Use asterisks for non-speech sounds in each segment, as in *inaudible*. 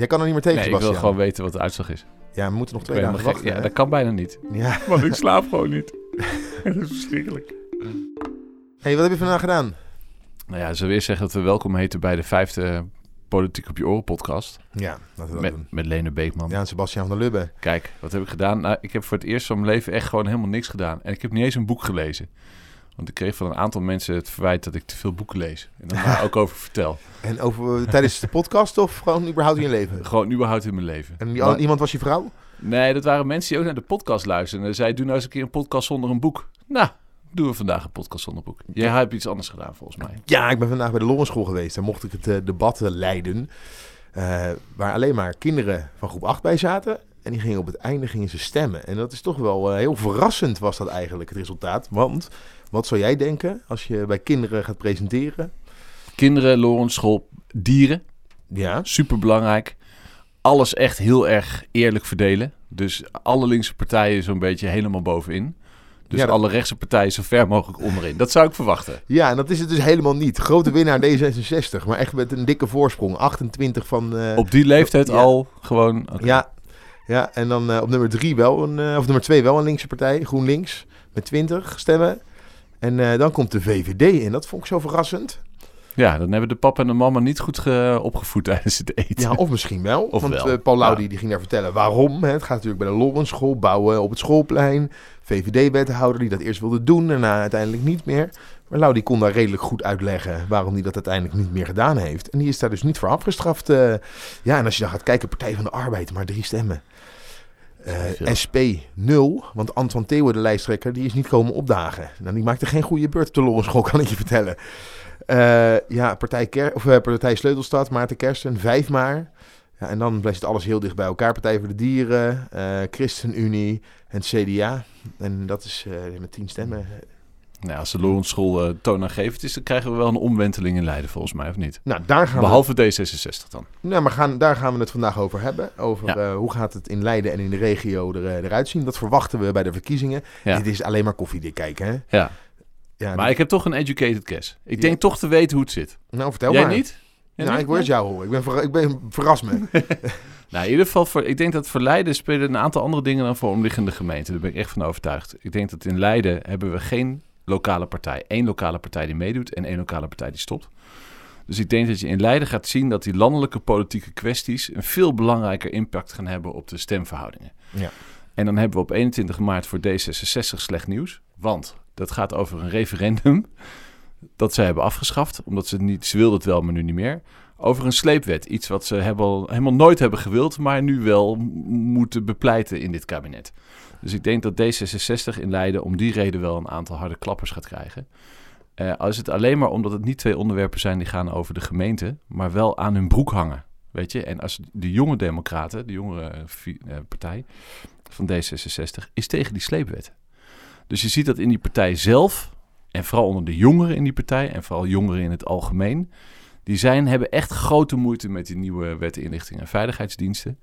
Jij kan er niet meer tegen, Nee, ik wil gewoon weten wat de uitslag is. Ja, we moeten nog twee dagen wachten. Ja, dat kan bijna niet. Ja. *laughs* Want ik slaap gewoon niet. *laughs* dat is verschrikkelijk. hey, wat heb je vandaag gedaan? Nou ja, ze weer zeggen dat we welkom heten bij de vijfde Politiek op je Oren podcast. Ja, laten we dat Met, doen. met Lene Beekman. Ja, en Sebastian van der Lubbe. Kijk, wat heb ik gedaan? Nou, ik heb voor het eerst van mijn leven echt gewoon helemaal niks gedaan. En ik heb niet eens een boek gelezen. Want ik kreeg van een aantal mensen het verwijt dat ik te veel boeken lees. En daar *laughs* ook over vertel. En over, tijdens de podcast of gewoon überhaupt in je leven? Gewoon überhaupt in mijn leven. En die, Maar- iemand was je vrouw? Nee, dat waren mensen die ook naar de podcast luisterden. En zeiden, doe nou eens een keer een podcast zonder een boek. Nou, doen we vandaag een podcast zonder boek. Jij hebt iets anders gedaan volgens mij. Ja, ik ben vandaag bij de Lorenschool geweest. Daar mocht ik het eh, debat eh, leiden. eh, waar alleen maar kinderen van groep 8 bij zaten. En die gingen op het einde gingen ze stemmen. En dat is toch wel heel verrassend was dat eigenlijk het resultaat. Want wat zou jij denken als je bij kinderen gaat presenteren? Kinderen, Lorens, school, dieren. Ja, Super belangrijk. Alles echt heel erg eerlijk verdelen. Dus alle linkse partijen zo'n beetje helemaal bovenin. Dus Ja, dat- alle rechtse partijen zo ver mogelijk onderin. Dat zou ik verwachten. ja, en dat is het dus helemaal niet. Grote winnaar D66, maar echt met een dikke voorsprong. 28 van... eh, Op die leeftijd Ja. al gewoon... Ja, ja, en dan eh, op nummer drie wel een, eh, of nummer twee wel een linkse partij, GroenLinks, met 20 stemmen. En eh, dan komt de VVD in. Dat vond ik zo verrassend. ja, dan hebben de papa en de mama niet goed ge- opgevoed tijdens het eten. Ja, of misschien wel. Of want wel. eh, Paul Laudi Ja. die ging daar vertellen waarom. Hè. Het gaat natuurlijk bij de Lorenschool bouwen op het schoolplein. VVD-wethouder die dat eerst wilde doen, daarna uiteindelijk niet meer. Maar Laudi kon daar redelijk goed uitleggen waarom hij dat uiteindelijk niet meer gedaan heeft. En die is daar dus niet voor afgestraft. eh. ja, en als je dan gaat kijken, Partij van de Arbeid, maar drie stemmen. Eh. SP 0, want Anton Theeuwen, de lijsttrekker, die is niet komen opdagen. Nou, die maakte geen goede beurt de Lorenschool, *laughs* kan ik je vertellen. Eh, ja, partij, Ker of, eh, partij Sleutelstad, Maarten Kersten, vijf maar. Ja, en dan blijft het alles heel dicht bij elkaar. Partij voor de Dieren, ChristenUnie en het CDA. En dat is met tien stemmen. Nou, als de Lorens school uh, toonaangevend is, dan krijgen we wel een omwenteling in Leiden volgens mij, of niet? Nou, daar gaan, Behalve D66 dan. nou, maar gaan, daar gaan we het vandaag over hebben. Over Ja. eh, hoe gaat het in Leiden en in de regio er, eh, eruit zien. Dat verwachten we bij de verkiezingen. Ja. Dit is alleen maar koffiedik kijken, hè? Ja, Ja, maar ik heb toch een educated guess. Ik Ja. denk toch te weten hoe het zit. nou, vertel Jij maar. niet? Jij nou, niet? ik wil het jou horen. Ik ben, ik ben verras me. *laughs* *laughs* Nou, in ieder geval, voor, ik denk dat voor Leiden spelen een aantal andere dingen dan voor omliggende gemeenten. Daar ben ik echt van overtuigd. Ik denk dat in Leiden hebben we geen lokale partij. Eén lokale partij die meedoet en één lokale partij die stopt. Dus ik denk dat je in Leiden gaat zien dat die landelijke politieke kwesties een veel belangrijker impact gaan hebben op de stemverhoudingen. Ja. En dan hebben we op 21 maart voor D66 slecht nieuws. Want dat gaat over een referendum dat ze hebben afgeschaft. Omdat ze niet, ze wilden het wel, maar nu niet meer. Over een sleepwet. Iets wat ze hebben al, helemaal nooit hebben gewild, maar nu wel moeten bepleiten in dit kabinet. Dus ik denk dat D66 in Leiden om die reden wel een aantal harde klappers gaat krijgen. Eh al is het alleen maar omdat het niet twee onderwerpen zijn die gaan over de gemeente, maar wel aan hun broek hangen. Weet je, en als de jonge democraten, de jongere eh, eh, partij van D66, is tegen die sleepwet. Dus je ziet dat in die partij zelf, en vooral onder de jongeren in die partij, en vooral jongeren in het algemeen, die zijn, hebben echt grote moeite met die nieuwe wet inlichting en veiligheidsdiensten.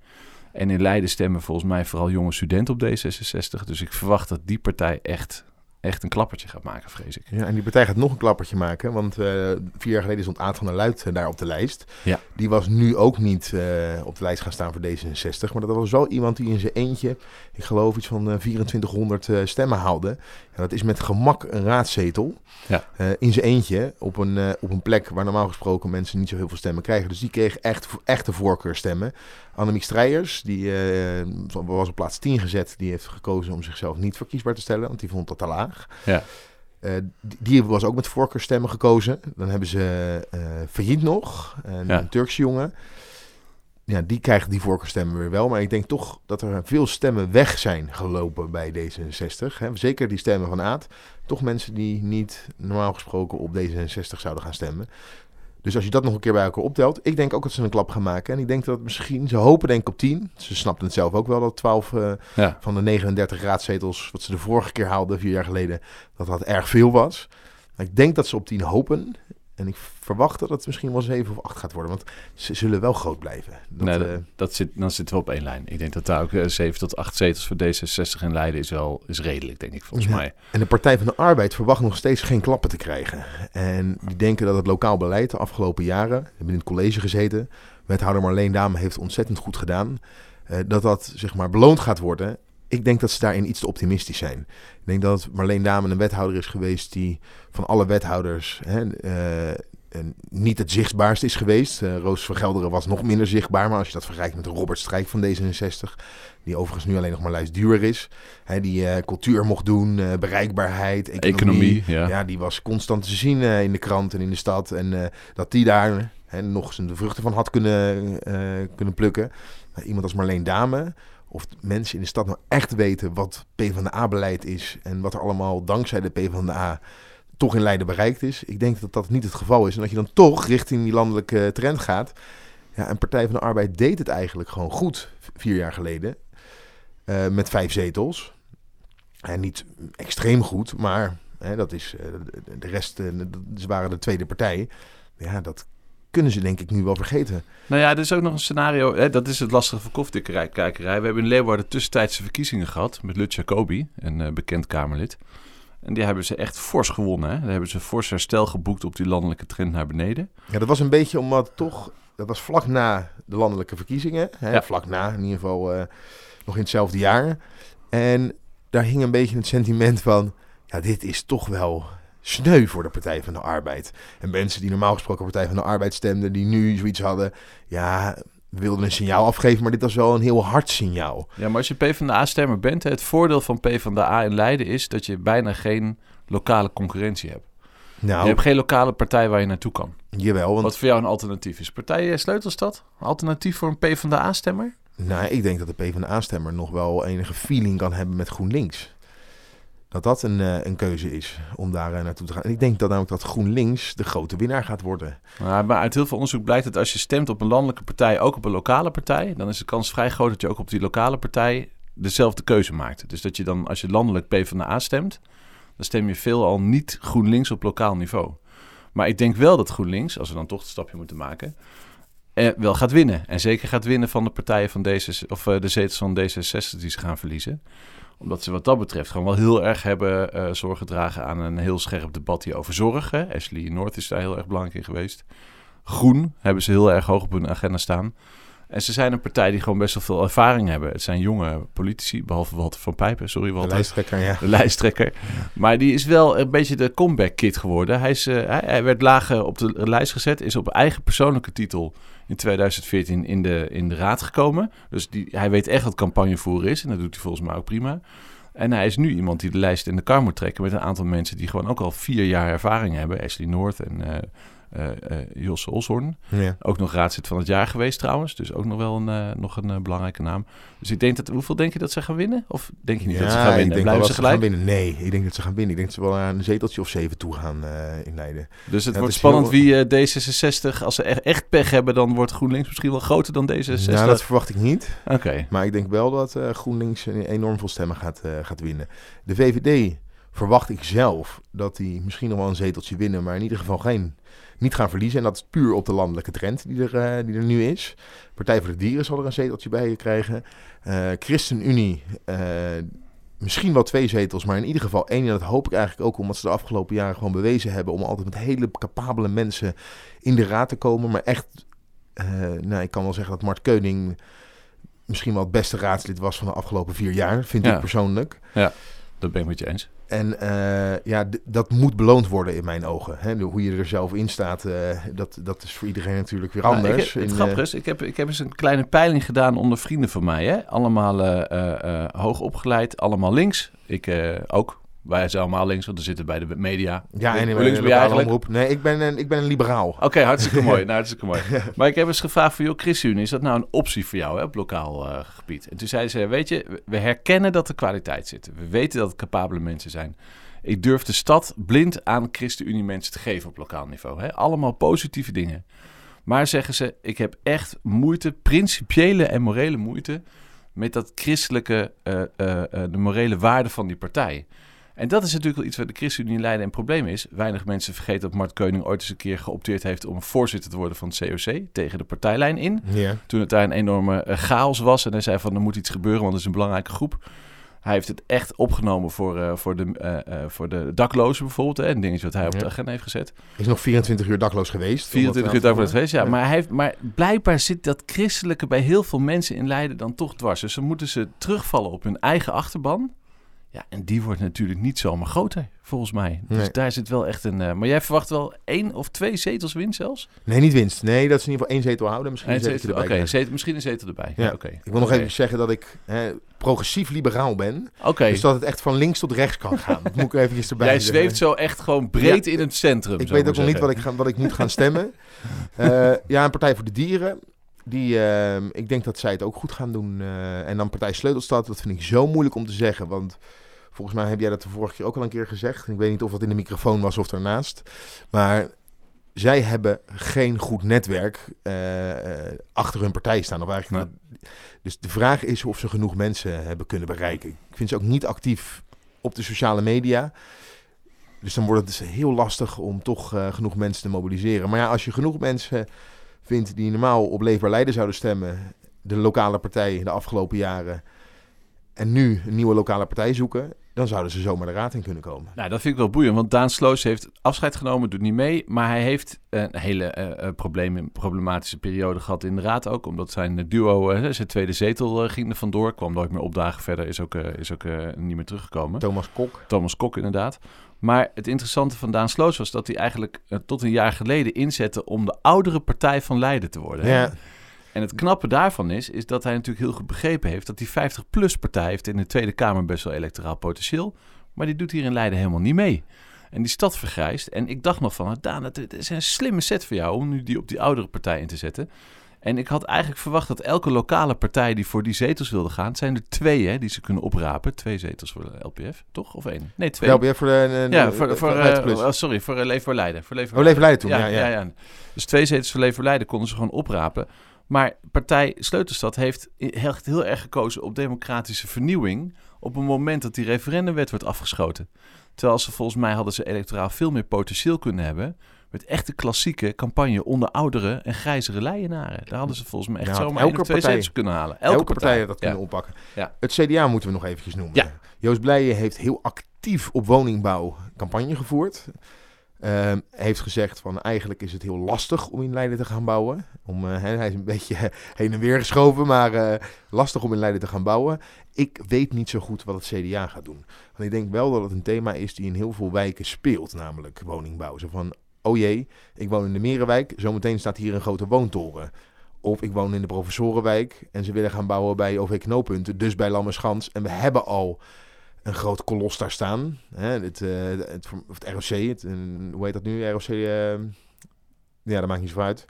En in Leiden stemmen volgens mij vooral jonge studenten op D66. Dus ik verwacht dat die partij echt, echt een klappertje gaat maken, vrees ik. Ja, en die partij gaat nog een klappertje maken. Want eh, vier jaar geleden stond Aad van der Luit eh, daar op de lijst. Ja. Die was nu ook niet eh, op de lijst gaan staan voor D66. Maar dat was wel iemand die in zijn eentje, ik geloof iets van eh, 2400 eh, stemmen haalde. En dat is met gemak een raadzetel. Ja. In zijn eentje op een, op een plek waar normaal gesproken mensen niet zo heel veel stemmen krijgen. Dus die kreeg echt echte voorkeurstemmen. Annemiek Strijers, die was op plaats 10 gezet. Die heeft gekozen om zichzelf niet verkiesbaar te stellen, want die vond dat te laag. Ja. Eh, die- was ook met voorkeurstemmen gekozen. Dan hebben ze eh failliet nog, een, Ja. een Turkse jongen. Ja, die krijgt die voorkeurstemmen weer wel. Maar ik denk toch dat er veel stemmen weg zijn gelopen bij D66. Hè. Zeker die stemmen van Aad. Toch mensen die niet normaal gesproken op D66 zouden gaan stemmen. Dus als je dat nog een keer bij elkaar optelt, ik denk ook dat ze een klap gaan maken. En ik denk dat misschien, ze hopen denk ik op 10. Ze snapten het zelf ook wel dat 12 eh, Ja. van de 39 raadzetels, wat ze de vorige keer haalden, vier jaar geleden, dat dat erg veel was. Ik denk dat ze op 10 hopen. En ik verwacht dat het misschien wel 7 of 8 gaat worden. Want ze zullen wel groot blijven. Dat, nee, eh, dat, dat zit, dan zitten we op één lijn. Ik denk dat daar ook eh, 7 tot 8 zetels voor D66 in Leiden is wel is redelijk, denk ik, volgens Ja. mij. En de Partij van de Arbeid verwacht nog steeds geen klappen te krijgen. En die denken dat het lokaal beleid de afgelopen jaren, hebben in het college gezeten, wethouder Marleen Dame heeft ontzettend goed gedaan. eh, dat dat zeg maar beloond gaat worden. Ik denk dat ze daarin iets te optimistisch zijn. Ik denk dat Marleen Dame een wethouder is geweest die van alle wethouders hè, eh, en niet het zichtbaarst is geweest. Eh, Roos van Gelderen was nog minder zichtbaar, maar als je dat vergelijkt met Robert Strijk van D66, die overigens nu alleen nog maar lijstduur is, hè, die eh, cultuur mocht doen, bereikbaarheid, economie. Economie, ja. Ja, die was constant te zien in de krant en in de stad. En dat die daar hè, nog zijn de vruchten van had kunnen, kunnen plukken. Iemand als Marleen Dame, of mensen in de stad nou echt weten wat PvdA-beleid is... en wat er allemaal dankzij de PvdA toch in Leiden bereikt is. Ik denk dat dat niet het geval is. En dat je dan toch richting die landelijke trend gaat. Ja, en Partij van de Arbeid deed het eigenlijk gewoon goed vier jaar geleden. eh, met vijf zetels. En niet extreem goed, maar hè, dat is eh, de- rest, eh, ze waren de tweede partij. Ja, dat kunnen ze denk ik nu wel vergeten. Nou ja, er is ook nog een scenario. Hè, dat is het lastige van koffiedikkerij. We hebben in Leeuwarden tussentijdse verkiezingen gehad met Lut Jacobi, een eh, bekend Kamerlid. En die hebben ze echt fors gewonnen. Hè? Daar hebben ze fors herstel geboekt op die landelijke trend naar beneden. Ja, dat was een beetje omdat toch, dat was vlak na de landelijke verkiezingen. Hè, Ja. Vlak na, in ieder geval eh, nog in hetzelfde jaar. En daar hing een beetje het sentiment van, ja, dit is toch wel sneu voor de Partij van de Arbeid. En mensen die normaal gesproken Partij van de Arbeid stemden, die nu zoiets hadden, ja, we wilden een signaal afgeven, maar dit was wel een heel hard signaal. Ja, maar als je PvdA-stemmer bent, het voordeel van PvdA in Leiden is dat je bijna geen lokale concurrentie hebt. Nou, Je hebt geen lokale partij waar je naartoe kan. jawel, want Wat voor jou een alternatief is. Partij eh, Sleutelstad? Een alternatief voor een PvdA-stemmer? Nou, ik denk dat de PvdA-stemmer nog wel enige feeling kan hebben met GroenLinks. Dat dat een, eh, een keuze is om daar eh, naartoe te gaan. En ik denk dat namelijk dat GroenLinks de grote winnaar gaat worden. Maar uit heel veel onderzoek blijkt dat als je stemt op een landelijke partij, ook op een lokale partij, dan is de kans vrij groot dat je ook op die lokale partij dezelfde keuze maakt. Dus dat je dan, als je landelijk PvdA stemt, dan stem je veelal niet GroenLinks op lokaal niveau. Maar ik denk wel dat GroenLinks, als we dan toch het stapje moeten maken, eh, wel gaat winnen. En zeker gaat winnen van de partijen van D66, of eh, de zetels van D66 die ze gaan verliezen. Omdat ze wat dat betreft gewoon wel heel erg hebben eh, zorg gedragen aan een heel scherp debat hier over zorg. Hè. Ashley North is daar heel erg belangrijk in geweest. Groen hebben ze heel erg hoog op hun agenda staan. En ze zijn een partij die gewoon best wel veel ervaring hebben. Het zijn jonge politici, behalve Walter van Pijpen. Sorry De Walter lijsttrekker, ja. de lijsttrekker. Maar die is wel een beetje de comeback kid geworden. Hij, is, eh, hij, hij werd lager op de lijst gezet, is op eigen persoonlijke titel in 2014 in de, in de raad gekomen. Dus die, hij weet echt wat campagnevoeren is en dat doet hij volgens mij ook prima. En hij is nu iemand die de lijst in de kar moet trekken met een aantal mensen die gewoon ook al vier jaar ervaring hebben. Ashley North en eh eh, eh, Jos Olshoorn. ja. Ook nog raadslid van het jaar geweest trouwens. Dus ook nog wel een, eh, nog een belangrijke naam. Dus ik denk dat... Hoeveel denk je dat ze gaan winnen? Of denk je niet dat ze gaan ik winnen? denk wel Blijven dat ze ze gaan gelijk? winnen. Nee, ik denk dat ze gaan winnen. Ik denk dat ze wel aan een zeteltje of zeven toe gaan in Leiden. Dus het Ja, wordt het spannend heel- wie eh, D66... Als ze echt, echt pech hebben, dan wordt GroenLinks misschien wel groter dan D66. Nou, dat verwacht ik niet. Oké. Maar ik denk wel dat GroenLinks een enorm veel stemmen gaat, gaat winnen. De VVD verwacht ik zelf dat die misschien nog wel een zeteltje winnen, maar in ieder geval geen, niet gaan verliezen. En dat is puur op de landelijke trend die er, eh, die er nu is. Partij voor de Dieren zal er een zeteltje bij krijgen. Eh ChristenUnie, eh, misschien wel twee zetels, maar in ieder geval één. En dat hoop ik eigenlijk ook omdat ze de afgelopen jaren gewoon bewezen hebben om altijd met hele capabele mensen in de raad te komen. Maar echt, nou, ik kan wel zeggen dat Mart Keuning misschien wel het beste raadslid was van de afgelopen vier jaar, vind Ja. ik persoonlijk. Dat ben ik met je eens. En eh, ja, dat moet beloond worden in mijn ogen. Hè? Hoe je er zelf in staat, eh, dat, dat is voor iedereen natuurlijk weer Nou, anders. ik, het En, grappige eh, is, ik heb, ik heb eens een kleine peiling gedaan onder vrienden van mij. Hè? Allemaal hoog opgeleid, allemaal links. Ik ook. Wij zijn allemaal links, want we zitten bij de media. ja, en in links de ben eigenlijk? omroep. Nee, ik ben een, ik ben een liberaal. Oké, hartstikke mooi. *laughs* Nou, hartstikke mooi. Maar ik heb eens gevraagd voor joh, ChristenUnie, is dat nou een optie voor jou hè, op lokaal eh, gebied? En toen zei ze, weet je, we herkennen dat er kwaliteit zit. We weten dat het capabele mensen zijn. Ik durf de stad blind aan ChristenUnie mensen te geven op lokaal niveau. Hè? Allemaal positieve dingen. Maar zeggen ze, ik heb echt moeite, principiële en morele moeite... met dat christelijke, eh, eh, de morele waarde van die partij. En dat is natuurlijk wel iets waar de ChristenUnie Leiden een probleem is. Weinig mensen vergeten dat Mart Keuning ooit eens een keer geopteerd heeft... om voorzitter te worden van het COC, tegen de partijlijn in. Ja. Toen het daar een enorme eh, chaos was en hij zei van er moet iets gebeuren, want het is een belangrijke groep. Hij heeft het echt opgenomen voor, eh, voor, de, eh, voor de daklozen bijvoorbeeld. Hè, een dingetje wat hij op Ja. de agenda heeft gezet. Is nog 24 uur dakloos geweest. om 24 dat uur dakloos geweest, ja. Ja. Maar, hij heeft, maar blijkbaar zit dat christelijke bij heel veel mensen in Leiden dan toch dwars. Dus dan moeten ze terugvallen op hun eigen achterban. Ja, en die wordt natuurlijk niet zomaar groter, volgens mij. Dus Nee. daar zit wel echt een... eh, maar jij verwacht wel één of twee zetels win zelfs? Nee, niet winst. Nee, dat ze in ieder geval één zetel houden. Misschien een zetel, erbij Oké, krijgen. zetel- misschien een zetel erbij. Ja, Ja. oké. Ik wil nog Oké. even zeggen dat ik hè, progressief liberaal ben. Oké, Dus dat het echt van links tot rechts kan gaan. Dat moet ik eventjes erbij jij zeggen. zweeft zo echt gewoon breed in het centrum. Ik weet ook nog niet wat ik, ga, wat ik moet gaan stemmen. *laughs* Eh, ja, een Partij voor de Dieren. Die, eh, ik denk dat zij het ook goed gaan doen. Eh, en dan Partij Sleutelstad, dat vind ik zo moeilijk om te zeggen. Want volgens mij heb jij dat de vorige keer ook al een keer gezegd. Ik weet niet of dat in de microfoon was of daarnaast. Maar zij hebben geen goed netwerk eh, eh, achter hun partij staan. Of eigenlijk, Dus de vraag is of ze genoeg mensen hebben kunnen bereiken. Ik vind ze ook niet actief op de sociale media. Dus dan wordt het dus heel lastig om toch genoeg mensen te mobiliseren. Maar ja, als je genoeg mensen vindt die normaal op Leefbaar Leiden zouden stemmen, de lokale partij de afgelopen jaren, en nu een nieuwe lokale partij zoeken, dan zouden ze zomaar de raad in kunnen komen. Nou, dat vind ik wel boeiend, want Daan Sloos heeft afscheid genomen, doet niet mee. Maar hij heeft een hele eh, eh, problematische periode gehad in de raad ook. Omdat zijn duo, eh, zijn tweede zetel ging er vandoor. Kwam nooit meer opdagen verder, is ook, is ook niet meer teruggekomen. Thomas Kok. Thomas Kok inderdaad. Maar het interessante van Daan Sloos was dat hij eigenlijk eh, tot een jaar geleden inzette om de oudere partij van Leiden te worden. Ja, En het knappe daarvan is, is dat hij natuurlijk heel goed begrepen heeft dat die 50-plus partij heeft in de Tweede Kamer best wel electoraal potentieel. Maar die doet hier in Leiden helemaal niet mee. En die stad vergrijst. En ik dacht nog van, Daan, het is een slimme set voor jou om nu die op die oudere partij in te zetten. En ik had eigenlijk verwacht dat elke lokale partij die voor die zetels wilde gaan, het zijn er twee hè, die ze kunnen oprapen. Twee zetels voor de LPF, toch? Of één? Nee, twee. Weer voor de, de, ja, voor, voor, de eh, 50 plus. oh, sorry, voor uh, Leefbaar Leiden. Voor Leefbaar Oh, Leefbaar Leiden toen, ja, ja, ja. ja. Dus twee zetels voor Leefbaar Leiden konden ze gewoon oprapen. Maar partij Sleutelstad heeft echt heel erg gekozen op democratische vernieuwing... op een moment dat die referendumwet wordt afgeschoten. Terwijl ze volgens mij hadden ze electoraal veel meer potentieel kunnen hebben... met echte klassieke campagne onder oudere en grijzere Leienaren. Daar hadden ze volgens mij echt Ja, zomaar elke twee partij- kunnen halen. Elke, partij dat ja. kunnen oppakken. Ja. Het CDA moeten we nog eventjes noemen. Joost Blijen heeft heel actief op woningbouw campagne gevoerd. Ehm, heeft gezegd van eigenlijk is het heel lastig om in Leiden te gaan bouwen. Om, eh, hij is een beetje *laughs* heen en weer geschoven, maar eh, lastig om in Leiden te gaan bouwen. Ik weet niet zo goed wat het CDA gaat doen. Want ik denk wel dat het een thema is die in heel veel wijken speelt, namelijk woningbouw. Zo van, oh jee, ik woon in de Merenwijk, zometeen staat hier een grote woontoren. Of ik woon in de Professorenwijk en ze willen gaan bouwen bij OV Knooppunten, dus bij Lammerschans. En we hebben al een groot kolos daar staan. Hè, het, eh, het, het ROC, het, hoe heet dat nu? ROC, eh, ja, dat maakt niet zo uit.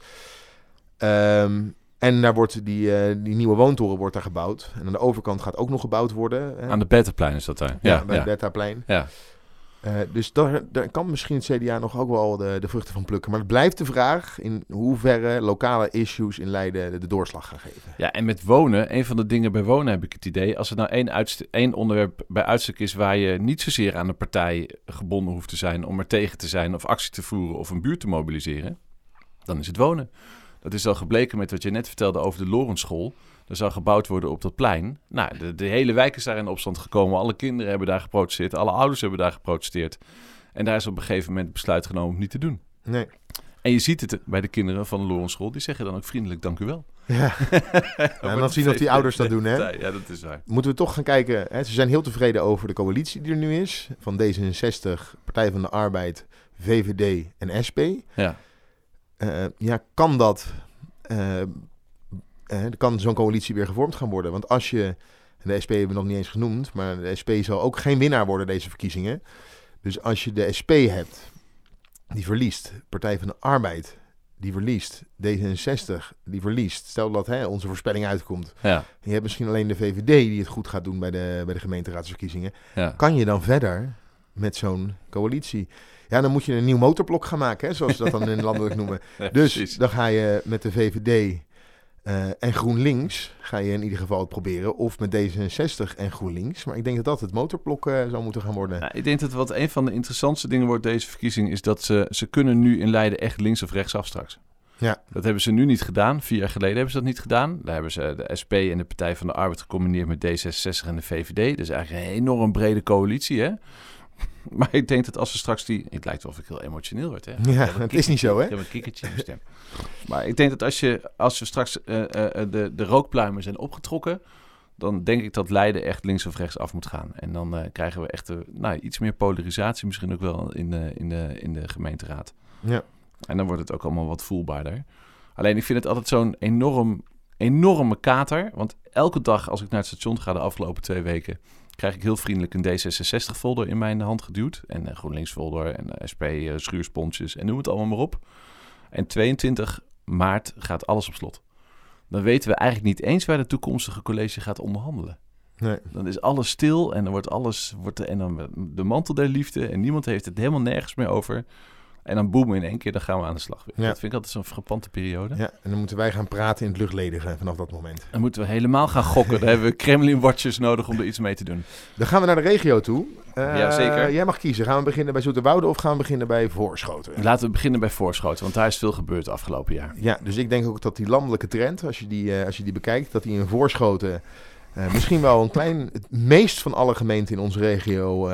Ehm, en daar wordt die, eh, die nieuwe woontoren wordt daar gebouwd. En aan de overkant gaat ook nog gebouwd worden. Hè? Aan de Betterplein is dat daar. ja, Ja, bij ja, het Bettaplein. ja. Eh, dus daar, kan misschien het CDA nog ook wel de, de vruchten van plukken. Maar het blijft de vraag in hoeverre lokale issues in Leiden de, doorslag gaan geven. Ja, en met wonen, een van de dingen bij wonen heb ik het idee, als er nou één, één onderwerp bij uitstek is waar je niet zozeer aan een partij gebonden hoeft te zijn om er tegen te zijn of actie te voeren of een buurt te mobiliseren, dan is het wonen. Dat is al gebleken met wat je net vertelde over de Lorensschool. Er zou gebouwd worden op dat plein. Nou, de, de hele wijk is daar in opstand gekomen. Alle kinderen hebben daar geprotesteerd. Alle ouders hebben daar geprotesteerd. En daar is op een gegeven moment besluit genomen om het niet te doen. Nee. En je ziet het bij de kinderen van de Lorensschool. Die zeggen dan ook vriendelijk dank u wel. Ja. *laughs* en dan zien of die ouders dat doen, hè? Ja, dat is waar. Moeten we toch gaan kijken. Hè? Ze zijn heel tevreden over de coalitie die er nu is. Van D66, Partij van de Arbeid, VVD en SP. Ja. Eh, ja, kan dat... eh, eh, kan zo'n coalitie weer gevormd gaan worden? Want als je... en De SP hebben we nog niet eens genoemd. Maar de SP zal ook geen winnaar worden deze verkiezingen. Dus als je de SP hebt... Die verliest. Partij van de Arbeid... Die verliest. D66 die verliest. Stel dat hè, onze voorspelling uitkomt. Ja, Je hebt misschien alleen de VVD die het goed gaat doen bij de, bij de gemeenteraadsverkiezingen. ja. Kan je dan verder met zo'n coalitie? Ja, dan moet je een nieuw motorblok gaan maken, hè, zoals ze dat dan in landelijk noemen. *laughs* Ja, Dus dan ga je met de VVD eh, en GroenLinks, ga je in ieder geval het proberen. Of met D66 en GroenLinks. Maar ik denk dat dat het motorblok eh, zou moeten gaan worden. Ja, ik denk dat wat een van de interessantste dingen wordt deze verkiezing... is dat ze, ze kunnen nu in Leiden echt links of rechts af straks. Ja. Dat hebben ze nu niet gedaan. Vier jaar geleden hebben ze dat niet gedaan. Daar hebben ze de SP en de Partij van de Arbeid gecombineerd met D66 en de VVD. Dus eigenlijk een enorm brede coalitie, hè? *laughs* Maar ik denk dat als we straks die... Het lijkt wel of ik heel emotioneel word, hè? Ja, het is niet zo, hè? Ik heb een kikkertje in mijn stem. Maar ik denk dat als, je, als we straks eh, eh, eh, de, de rookpluimen zijn opgetrokken... dan denk ik dat Leiden echt links of rechts af moet gaan. En dan krijgen we echt nou, iets meer polarisatie misschien ook wel in de, in de, in de gemeenteraad. Ja. En dan wordt het ook allemaal wat voelbaarder. Alleen ik vind het altijd zo'n enorm, enorme kater. Want elke dag als ik naar het station ga de afgelopen twee weken... krijg ik heel vriendelijk een D66-folder in mijn hand geduwd. En een GroenLinks-folder en een SP, eh, schuursponsjes en noem het allemaal maar op. En 22 maart gaat alles op slot. Dan weten we eigenlijk niet eens waar de toekomstige college gaat onderhandelen. Nee. Dan is alles stil en dan wordt alles wordt en dan de mantel der liefde en niemand heeft het helemaal nergens meer over. En dan boem in één keer, dan gaan we aan de slag weer. Ja. Dat vind ik altijd zo'n frappante periode. Ja, en dan moeten wij gaan praten in het luchtledige vanaf dat moment. Dan moeten we helemaal gaan gokken. Dan hebben we Kremlin-watchers nodig om er iets mee te doen. Dan gaan we naar de regio toe. Ja, zeker. Jij mag kiezen. Gaan we beginnen bij Zoeterwoude of gaan we beginnen bij Voorschoten? Laten we beginnen bij Voorschoten, want daar is veel gebeurd afgelopen jaar. Ja, dus ik denk ook dat die landelijke trend, als je die, eh, als je die bekijkt, dat die in Voorschoten eh, misschien wel een klein, het meest van alle gemeenten in onze regio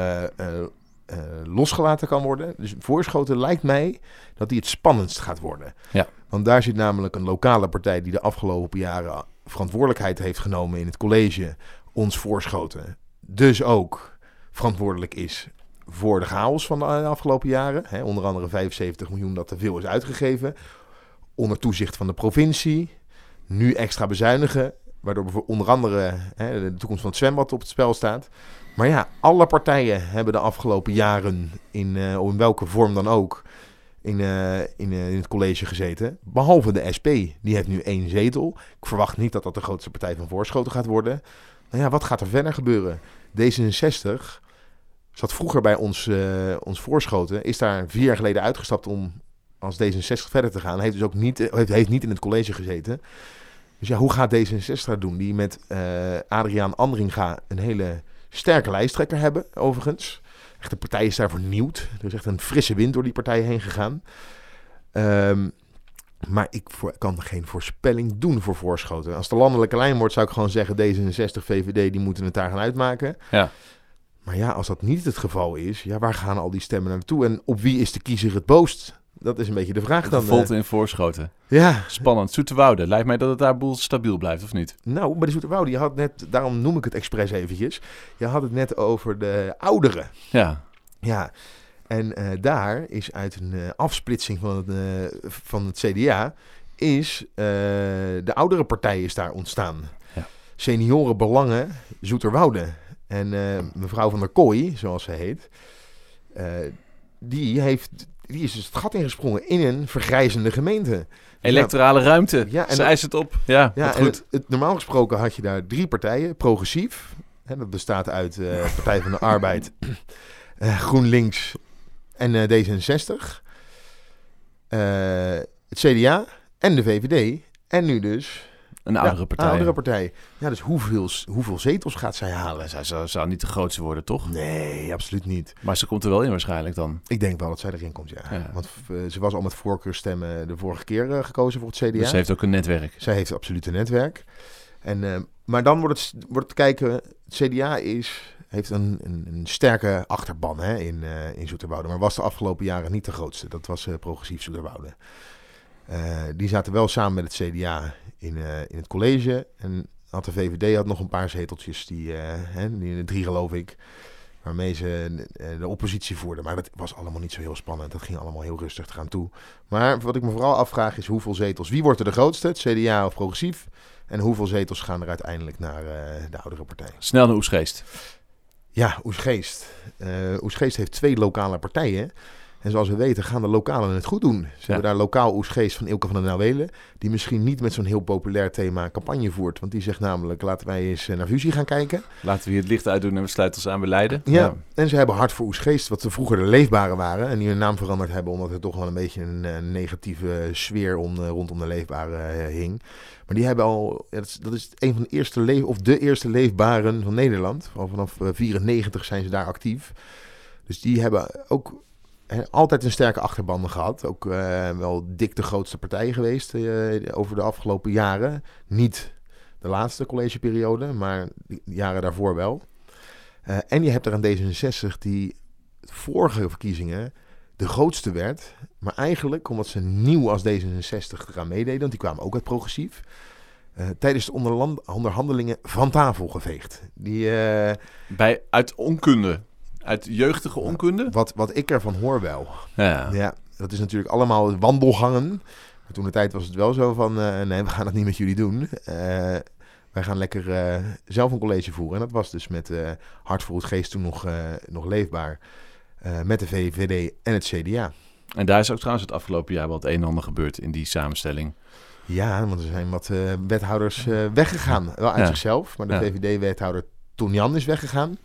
eh, losgelaten kan worden. Dus Voorschoten lijkt mij dat die het spannendst gaat worden. Ja. Want daar zit namelijk een lokale partij die de afgelopen jaren verantwoordelijkheid heeft genomen in het college, ons Voorschoten. Dus ook verantwoordelijk is voor de chaos van de afgelopen jaren. Hè, onder andere 75 miljoen dat te veel is uitgegeven. Onder toezicht van de provincie. Nu extra bezuinigen. Waardoor bijvoorbeeld onder andere hè, de toekomst van het zwembad op het spel staat. Maar ja, alle partijen hebben de afgelopen jaren, in, eh, in welke vorm dan ook, in, eh, in, eh, in het college gezeten. Behalve de SP, die heeft nu één zetel. Ik verwacht niet dat dat de grootste partij van Voorschoten gaat worden. Nou ja, wat gaat er verder gebeuren? D66 zat vroeger bij ons, ons Voorschoten, is daar vier jaar geleden uitgestapt om als D66 verder te gaan. Heeft dus ook niet, heeft, heeft niet in het college gezeten. Dus ja, hoe gaat D66 dat doen? Die met Adriaan Andringa een hele sterke lijsttrekker hebben, overigens. Echt, de partij is daar vernieuwd. Er is echt een frisse wind door die partij heen gegaan. Ehm, maar ik voor, kan geen voorspelling doen voor Voorschoten. Als de landelijke lijn wordt, zou ik gewoon zeggen... D66, VVD, die moeten het daar gaan uitmaken. Ja. Maar ja, als dat niet het geval is... Ja, waar gaan al die stemmen naartoe? En op wie is de kiezer het boos? Dat is een beetje de vraag dan. De Volt eh. in Voorschoten. ja, Spannend. Zoeterwoude. Lijkt mij dat het daar boel stabiel blijft, of niet? nou, maar de Zoeterwoude, je had net... Daarom noem ik het expres eventjes. Je had het net over de ouderen. Ja. Ja, en eh, daar is uit een eh, afsplitsing van het, van het CDA... is de oudere partij is daar ontstaan. Ja. Seniorenbelangen Zoeterwoude. En mevrouw van der Kooi, zoals ze heet... die, heeft, die is dus het gat ingesprongen in een vergrijzende gemeente. Electorale ruimte. Ja, en Zij is het op. Ja, goed. het, het- normaal gesproken had je daar drie partijen. Progressief, hè, dat bestaat uit eh, Partij van de Arbeid, *clears throat* eh, GroenLinks en eh, D66. Eh, het CDA en de VVD. En nu dus Een oudere ja, partij. oudere partij. Ja, dus hoeveel, hoeveel zetels gaat zij halen? Zij zou, zou niet de grootste worden, toch? Nee, absoluut niet. Maar ze komt er wel in waarschijnlijk dan. Ik denk wel dat zij erin komt, ja. Ja. Want eh, ze was al met voorkeurstemmen de vorige keer eh, gekozen voor het CDA. Dus ze heeft ook een netwerk. Zij heeft absoluut een netwerk. En, eh, maar dan wordt het, wordt het kijken. Het CDA is, heeft een, een, een sterke achterban hè, in, in Zoeterwoude. Maar was de afgelopen jaren niet de grootste. Dat was progressief Zoeterwoude. Eh, die zaten wel samen met het CDA in, eh, in het college. En had de VVD had nog een paar zeteltjes, die, eh, hè, die drie geloof ik. Waarmee ze de oppositie voerden. Maar dat was allemaal niet zo heel spannend. Dat ging allemaal heel rustig eraan toe. Maar wat ik me vooral afvraag is hoeveel zetels. Wie wordt er de grootste? Het CDA of progressief? En hoeveel zetels gaan er uiteindelijk naar de oudere partij? Snel naar Oesgeest. Ja, Oesgeest. Eh Oesgeest heeft twee lokale partijen. En zoals we weten gaan de lokalen het goed doen. Ze hebben daar lokaal Oesgeest van Ilke van der Nauwelen. Die misschien niet met zo'n heel populair thema campagne voert. Want die zegt namelijk laten wij eens eh, naar fusie gaan kijken. Laten we hier het licht uitdoen en we sluiten ons aan bij Leiden. Ja, en ze hebben hard voor Oesgeest, wat ze vroeger de leefbare waren. En die hun naam veranderd hebben, omdat er toch wel een beetje een, eh, negatieve sfeer om, eh, rondom de leefbare hing. Maar die hebben al, dat, is, dat is een van de eerste, leef, of de eerste leefbaren van Nederland. Al vanaf eh, 94 zijn ze daar actief. Dus die hebben ook altijd een sterke achterban gehad. Ook eh, wel dik de grootste partij geweest eh, over de afgelopen jaren. Niet de laatste collegeperiode, maar de jaren daarvoor wel. Eh, en je hebt er een D66 die vorige verkiezingen de grootste werd. Maar eigenlijk, omdat ze nieuw als D66 eraan meededen, want die kwamen ook uit progressief. eh, tijdens de onderhandelingen van tafel geveegd. Die, eh, Bij, uit onkunde. Uit jeugdige onkunde? wat, wat ik ervan hoor wel. Ja. Ja, dat is natuurlijk allemaal wandelgangen. Maar toen de tijd was het wel zo van, eh, nee, we gaan het niet met jullie doen. Eh, wij gaan lekker eh, zelf een college voeren. En dat was dus met Hart voor het Geest toen nog, nog leefbaar. met de VVD en het CDA. En daar is ook trouwens het afgelopen jaar wel het een en ander gebeurd in die samenstelling. Ja, want er zijn wat wethouders weggegaan. Wel uit Ja. zichzelf, maar de Ja. VVD-wethouder Ton Jan is weggegaan.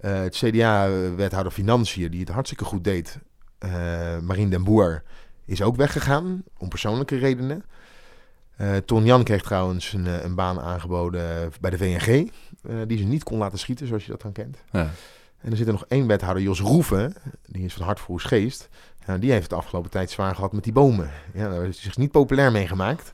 Eh, het CDA-wethouder Financiën, die het hartstikke goed deed, eh Marien den Boer, is ook weggegaan, om persoonlijke redenen. Eh Ton Jan kreeg trouwens een, eh, een baan aangeboden bij de VNG, eh, die ze niet kon laten schieten, zoals je dat dan kent. Ja. En er zit er nog één wethouder, Jos Roeven, die is van Hart voor Geest. Ja, die heeft de afgelopen tijd zwaar gehad met die bomen. Ja, daar heeft hij zich niet populair mee gemaakt.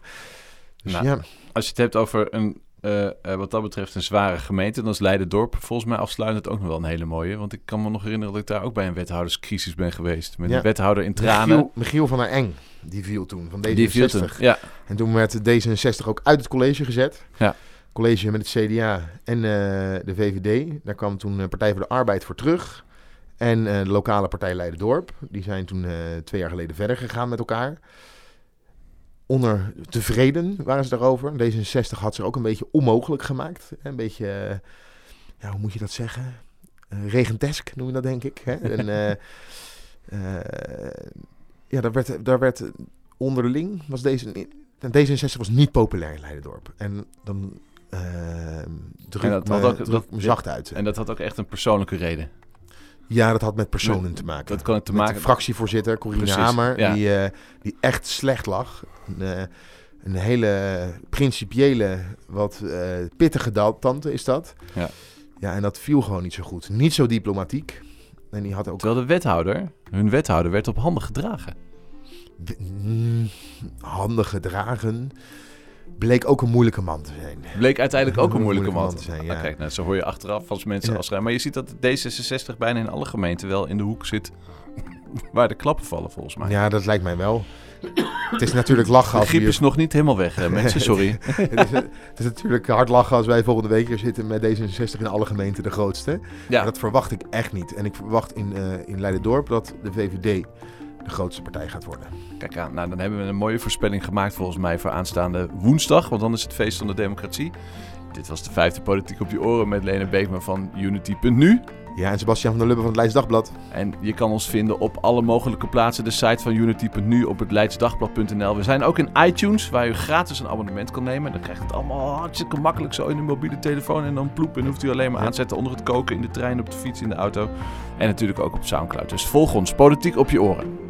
Dus Nou, ja, Als je het hebt over een, eh, eh, wat dat betreft een zware gemeente, dan is Leiden-Dorp volgens mij afsluitend ook nog wel een hele mooie. Want ik kan me nog herinneren dat ik daar ook bij een wethouderscrisis ben geweest. Met Ja. een wethouder in tranen. Michiel, Michiel van der Eng, die viel toen van D66. Die viel toen. Ja, En toen werd D66 ook uit het college gezet. Ja. College met het CDA en eh, de VVD. Daar kwam toen de Partij voor de Arbeid voor terug. En de lokale partij Leiden-Dorp. Die zijn toen twee jaar geleden verder gegaan met elkaar. Onder tevreden waren ze daarover. D66 had zich ook een beetje onmogelijk gemaakt. Een beetje, eh, ja, hoe moet je dat zeggen? Eh, regentesk noem je dat, denk ik. Hè? *laughs* en, eh, ja, daar werd, daar werd onderling, was deze, D66 was niet populair in Leidendorp. En dan eh druk, En dat me, had ook- druk dat- me zacht uit. en dat had ook echt een persoonlijke reden. Ja, dat had met personen te maken. Dat kan het te met maken de fractievoorzitter Corine Precies, Hamer, ja. die, eh, die echt slecht lag. Een, eh, een hele principiële, wat eh, pittige tante is dat. Ja. Ja, en dat viel gewoon niet zo goed. Niet zo diplomatiek. En die had ook Terwijl de wethouder, hun wethouder, werd op handen gedragen. mm, handig gedragen. Bleek ook een moeilijke man te zijn. Bleek uiteindelijk ook een moeilijke moeilijke man te zijn. ja. kijk, nou, zo hoor je achteraf als mensen Ja. afschrijven. Maar je ziet dat D66 bijna in alle gemeenten wel in de hoek zit *laughs* waar de klappen vallen, volgens mij. Ja, dat lijkt mij wel. het is natuurlijk lachen de als we griep is nog niet helemaal weg, hè, mensen. *laughs* Sorry. het, is, het is natuurlijk hard lachen als wij volgende week hier zitten met D66 in alle gemeenten de grootste. Maar Ja, dat verwacht ik echt niet. En ik verwacht in, eh in Leiden-Dorp dat de VVD de grootste partij gaat worden. kijk aan. Nou, dan hebben we een mooie voorspelling gemaakt volgens mij voor aanstaande woensdag. Want dan is het feest van de democratie. Dit was de vijfde Politiek op je oren met Lene Beekman van Unity.nu. Ja, en Sebastian van der Lubbe van het Leids Dagblad. En je kan ons vinden op alle mogelijke plaatsen. De site van Unity.nu op het leidsdagblad.nl. We zijn ook in iTunes, waar u gratis een abonnement kan nemen. Dan krijgt het allemaal hartstikke makkelijk zo in uw mobiele telefoon. En dan ploep. En hoeft u alleen maar Ja. aanzetten onder het koken, in de trein, op de fiets, in de auto. En natuurlijk ook op Soundcloud. Dus volg ons, Politiek op je oren.